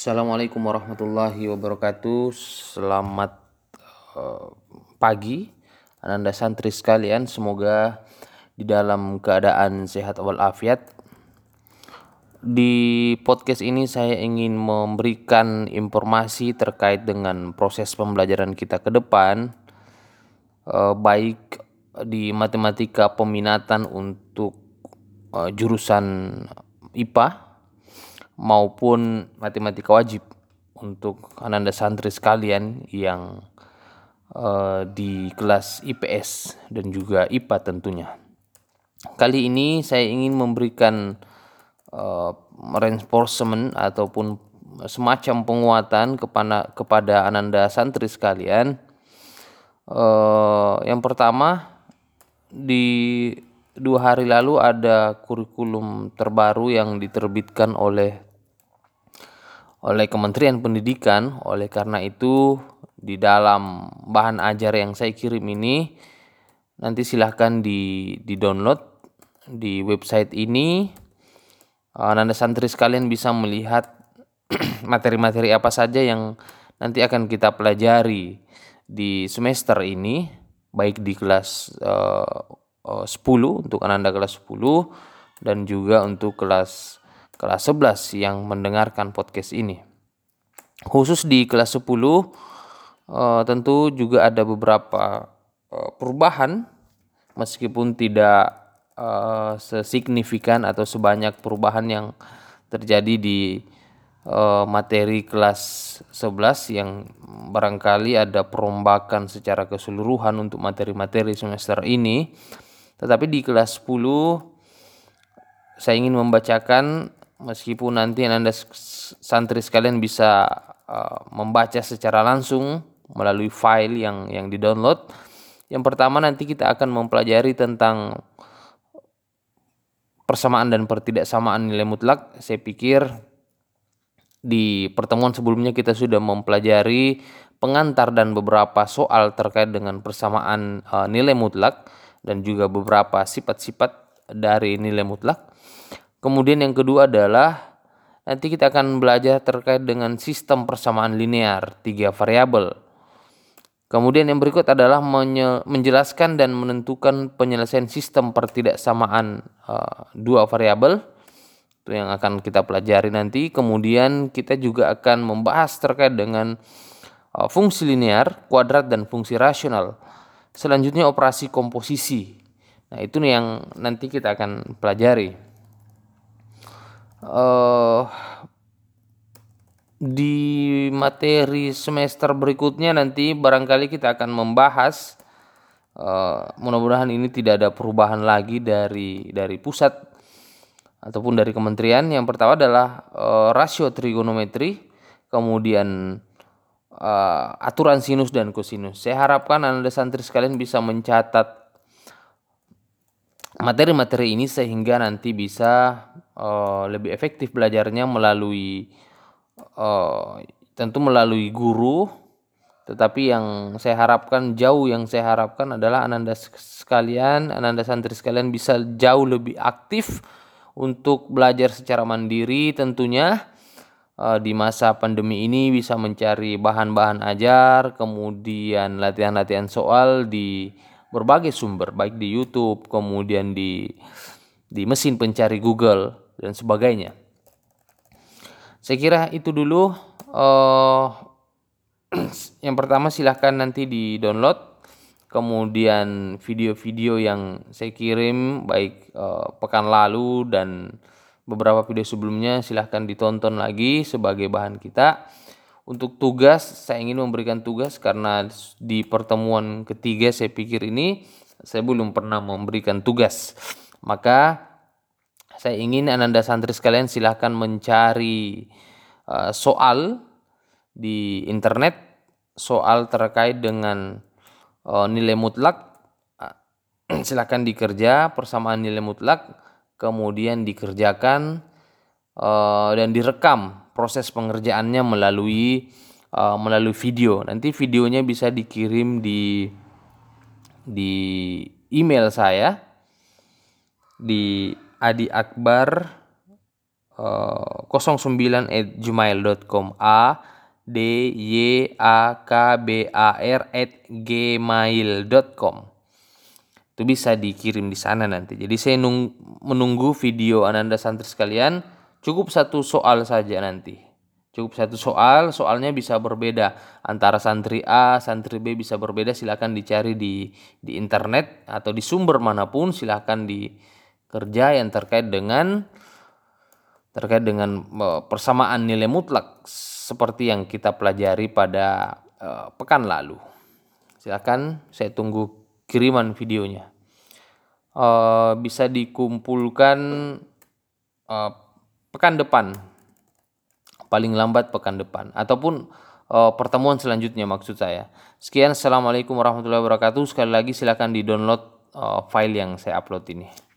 Assalamualaikum warahmatullahi wabarakatuh. Selamat uh, pagi, ananda santri sekalian. Semoga di dalam keadaan sehat walafiat. Di podcast ini saya ingin memberikan informasi terkait dengan proses pembelajaran kita ke depan, uh, baik di matematika peminatan untuk uh, jurusan IPA maupun matematika wajib untuk ananda santri sekalian yang uh, di kelas IPS dan juga IPA tentunya. Kali ini saya ingin memberikan uh, reinforcement ataupun semacam penguatan kepada kepada ananda santri sekalian. Uh, yang pertama di dua hari lalu ada kurikulum terbaru yang diterbitkan oleh oleh Kementerian Pendidikan. Oleh karena itu, di dalam bahan ajar yang saya kirim ini, nanti silahkan di, di website ini. Uh, Nanda santri sekalian bisa melihat materi-materi apa saja yang nanti akan kita pelajari di semester ini, baik di kelas uh, uh, 10 untuk Ananda kelas 10 dan juga untuk kelas kelas 11 yang mendengarkan podcast ini. Khusus di kelas 10 uh, eh, tentu juga ada beberapa uh, perubahan meskipun tidak uh, sesignifikan atau sebanyak perubahan yang terjadi di materi kelas 11 yang barangkali ada perombakan secara keseluruhan untuk materi-materi semester ini. Tetapi di kelas 10 saya ingin membacakan meskipun nanti anda santri sekalian bisa uh, membaca secara langsung melalui file yang yang di download yang pertama nanti kita akan mempelajari tentang persamaan dan pertidaksamaan nilai mutlak. Saya pikir di pertemuan sebelumnya kita sudah mempelajari pengantar dan beberapa soal terkait dengan persamaan uh, nilai mutlak dan juga beberapa sifat-sifat dari nilai mutlak Kemudian yang kedua adalah nanti kita akan belajar terkait dengan sistem persamaan linear tiga variabel. Kemudian yang berikut adalah menjelaskan dan menentukan penyelesaian sistem pertidaksamaan uh, dua variabel itu yang akan kita pelajari nanti. Kemudian kita juga akan membahas terkait dengan uh, fungsi linear, kuadrat dan fungsi rasional. Selanjutnya operasi komposisi. Nah, itu yang nanti kita akan pelajari uh, di materi semester berikutnya nanti barangkali kita akan membahas uh, mudah-mudahan ini tidak ada perubahan lagi dari dari pusat ataupun dari kementerian. Yang pertama adalah uh, rasio trigonometri kemudian uh, aturan sinus dan kosinus. Saya harapkan anda santri sekalian bisa mencatat materi-materi ini sehingga nanti bisa uh, lebih efektif belajarnya melalui uh, tentu melalui guru. Tetapi yang saya harapkan jauh yang saya harapkan adalah ananda sekalian ananda santri sekalian bisa jauh lebih aktif untuk belajar secara mandiri tentunya. Uh, di masa pandemi ini bisa mencari bahan-bahan ajar kemudian latihan-latihan soal di berbagai sumber baik di YouTube kemudian di di mesin pencari Google dan sebagainya. Saya kira itu dulu. Uh, yang pertama silahkan nanti di download. Kemudian video-video yang saya kirim baik uh, pekan lalu dan beberapa video sebelumnya silahkan ditonton lagi sebagai bahan kita. Untuk tugas saya ingin memberikan tugas karena di pertemuan ketiga saya pikir ini saya belum pernah memberikan tugas. Maka saya ingin Ananda santri sekalian silahkan mencari uh, soal di internet soal terkait dengan uh, nilai mutlak. Uh, silahkan dikerja persamaan nilai mutlak kemudian dikerjakan uh, dan direkam proses pengerjaannya melalui uh, melalui video. Nanti videonya bisa dikirim di di email saya di Adi Akbar uh, 09 at gmail.com a d y a k b a r at gmail.com itu bisa dikirim di sana nanti. Jadi saya menunggu video ananda santri sekalian. Cukup satu soal saja nanti. Cukup satu soal soalnya bisa berbeda. Antara santri A santri B bisa berbeda. Silakan dicari di di internet atau di sumber mana pun silakan dikerja yang terkait dengan terkait dengan uh, persamaan nilai mutlak seperti yang kita pelajari pada uh, pekan lalu silakan saya tunggu kiriman videonya uh, bisa dikumpulkan pekan depan paling lambat pekan depan ataupun pertemuan selanjutnya maksud saya. Sekian assalamualaikum warahmatullahi wabarakatuh. Sekali lagi silakan di download file yang saya upload ini.